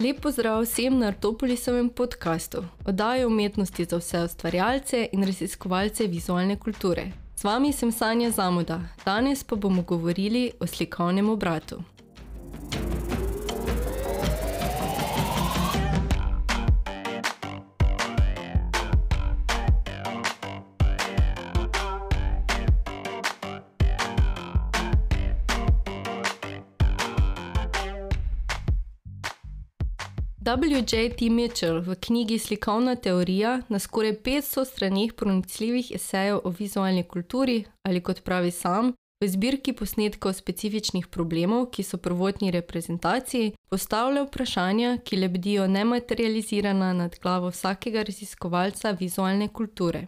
Lep pozdrav vsem na Artopolisovem podkastu, oddaji umetnosti za vse ustvarjalce in raziskovalce vizualne kulture. Z vami sem Sanja Zamuda, danes pa bomo govorili o slikovnem obratu. W.J.T. Mitchell v knjigi Slikovna teorija na skoraj 500 straneh pronicljivih esejev o vizualni kulturi ali kot pravi sam, v zbirki posnetkov specifičnih problemov, ki so prvotni reprezentaciji, postavlja vprašanja, ki lebdijo nematerializirana nad glavo vsakega raziskovalca vizualne kulture.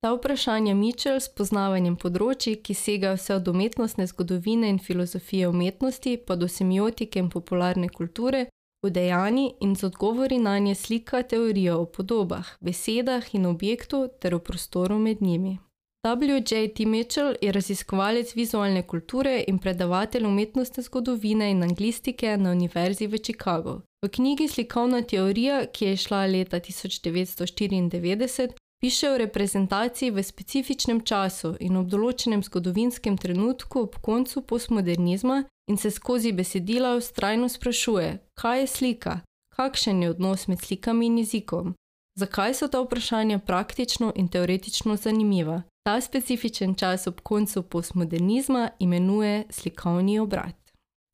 Ta vprašanja Mitchell s poznavanjem področji, ki segajo vse od umetnostne zgodovine in filozofije umetnosti pa do semiotike in popularne kulture, v dejanji in z odgovori na nje slika teorijo o podobah, besedah in objektu ter o prostoru med njimi. W.J.T. Mitchell je raziskovalec vizualne kulture in predavatelj umetnostne zgodovine in anglistike na Univerzi v Chicagu. V knjigi Slikovna teorija, ki je šla leta 1994, piše o reprezentaciji v specifičnem času in ob določenem zgodovinskem trenutku ob koncu postmodernizma in se skozi besedila ustrajno sprašuje, kaj je slika, kakšen je odnos med slikami in jezikom, zakaj so ta vprašanja praktično in teoretično zanimiva. Ta specifičen čas ob koncu postmodernizma imenuje slikovni obrat.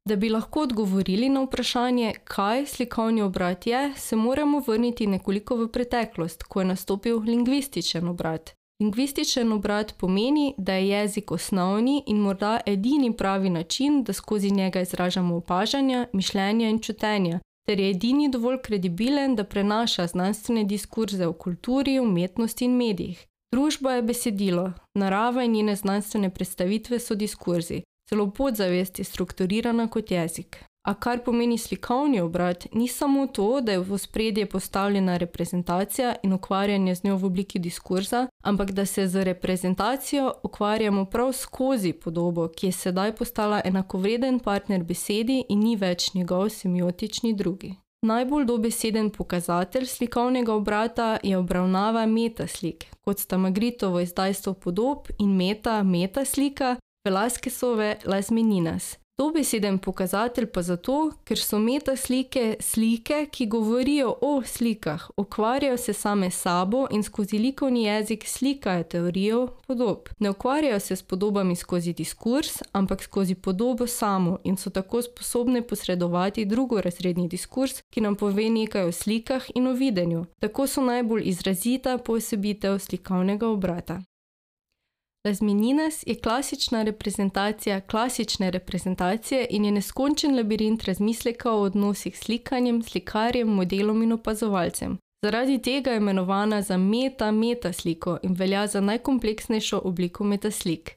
Da bi lahko odgovorili na vprašanje, kaj slikovni obrat je, se moramo vrniti nekoliko v preteklost, ko je nastopil lingvističen obrat. Lingvističen obrat pomeni, da je jezik osnovni in morda edini pravi način, da skozi njega izražamo opažanja, mišljenja in čutenja, ter je edini dovolj kredibilen, da prenaša znanstvene diskurze o kulturi, umetnosti in medijih. Družba je besedilo, narava in njene znanstvene predstavitve so diskurzi, celo podzavest je strukturirana kot jezik. A kar pomeni slikovni obrat, ni samo to, da je v spredje postavljena reprezentacija in ukvarjanje z njo v obliki diskurza, ampak da se z reprezentacijo ukvarjamo prav skozi podobo, ki je sedaj postala enakovreden partner besedi in ni več njegov semiotični drugi. Najbolj dobeseden pokazatelj slikovnega obrata je obravnava metaslik, kot sta Magritovo izdajstvo podob in meta metaslika, Velaskesove Las Meninas. Dobeseden pokazatelj pa zato, ker so meta slike slike, ki govorijo o slikah, ukvarjajo se same sabo in skozi likovni jezik slikajo teorijo podob. Ne ukvarjajo se s podobami skozi diskurs, ampak skozi podobo samo in so tako sposobne posredovati drugorazredni diskurs, ki nam pove nekaj o slikah in o videnju. Tako so najbolj izrazita posebitev slikovnega obrata. Razmeninas je klasična reprezentacija klasične reprezentacije in je neskončen labirint razmisleka o odnosih s slikanjem, slikarjem, modelom in opazovalcem. Zaradi tega je imenovana za meta-meta sliko in velja za najkompleksnejšo obliko metaslik.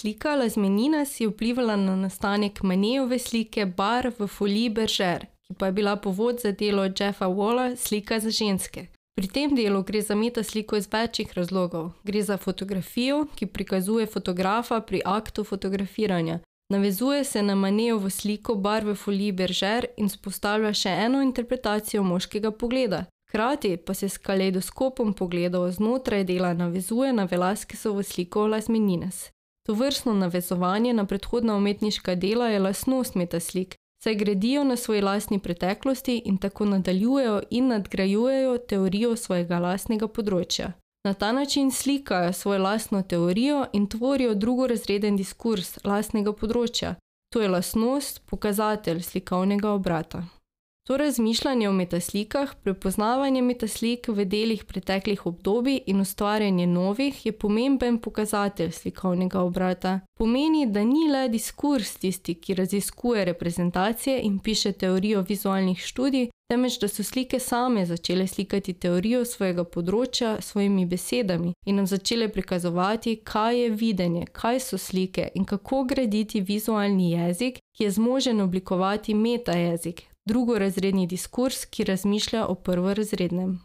Slika Lazmeninas je vplivala na nastanek Manejove slike Bar v foliji Beržer, ki pa je bila povod za delo Jeffa Walla Slika za ženske. Pri tem delu gre za metasliko iz večjih razlogov. Gre za fotografijo, ki prikazuje fotografa pri aktu fotografiranja. Navezuje se na manejovo sliko barve folije Beržer in spostavlja še eno interpretacijo moškega pogleda. Hkrati pa se s kaleidoskopom pogledov znotraj dela navezuje na Velaskesovo sliko Las Meninas. To vrstno navezovanje na predhodna umetniška dela je lasnost metaslik, saj gradijo na svoji lastni preteklosti in tako nadaljujejo in nadgrajujejo teorijo svojega lastnega področja. Na ta način slikajo svojo lastno teorijo in tvorijo drugorazreden diskurs lastnega področja. To je lastnost, pokazatelj slikovnega obrata. To razmišljanje o metaslikah, prepoznavanje metaslik v delih preteklih obdobij in ustvarjanje novih je pomemben pokazatelj slikovnega obrata. Pomeni, da ni le diskurs tisti, ki raziskuje reprezentacije in piše teorijo vizualnih študij, temveč da so slike same začele slikati teorijo svojega področja svojimi besedami in nam začele prikazovati, kaj je videnje, kaj so slike in kako graditi vizualni jezik, ki je zmožen oblikovati metajezik, drugorazredni diskurs, ki razmišlja o prvorazrednem.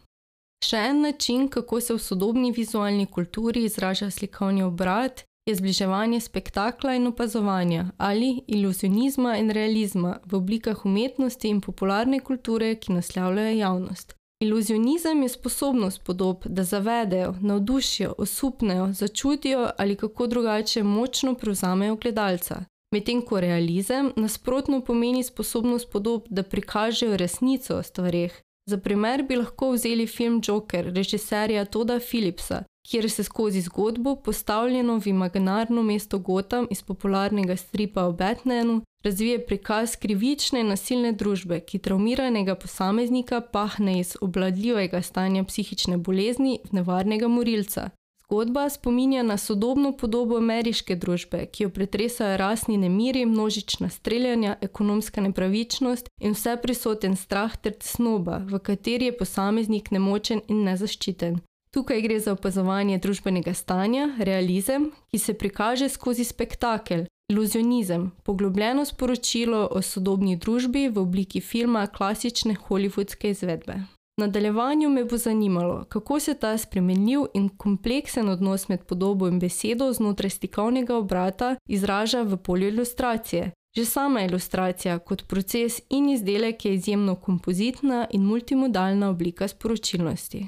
Še en način, kako se v sodobni vizualni kulturi izraža slikovni obrat, je zbliževanje spektakla in opazovanja ali iluzionizma in realizma v oblikah umetnosti in popularne kulture, ki naslavljajo javnost. Iluzionizem je sposobnost podob, da zavedejo, navdušijo, osupnejo, začutijo ali kako drugače močno prevzamejo gledalca. Medtem ko realizem nasprotno pomeni sposobnost podob, da prikažejo resnico o stvarih. Za primer bi lahko vzeli film Joker režiserja Toda Philipsa, kjer se skozi zgodbo, postavljeno v imaginarno mesto Gotham iz popularnega stripa o Batmanu, razvije prikaz krivične in nasilne družbe, ki traumiranega posameznika pahne iz obladljivega stanja psihične bolezni v nevarnega morilca. Zgodba spominja na sodobno podobo ameriške družbe, ki jo pretresajo rasni nemiri, množična streljanja, ekonomska nepravičnost in vse prisoten strah ter tesnoba, v kateri je posameznik nemočen in nezaščiten. Tukaj gre za opazovanje družbenega stanja, realizem, ki se prikaže skozi spektakel, iluzionizem, poglobljeno sporočilo o sodobni družbi v obliki filma klasične hollywoodske izvedbe. V nadaljevanju me bo zanimalo, kako se ta spremenljiv in kompleksen odnos med podobo in besedo znotraj stikovnega obrata izraža v polju ilustracije. Že sama ilustracija kot proces in izdelek je izjemno kompozitna in multimodalna oblika sporočilnosti.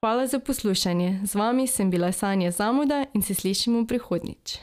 Hvala za poslušanje. Z vami sem bila Sanja Zamuda in se slišimo prihodnjič.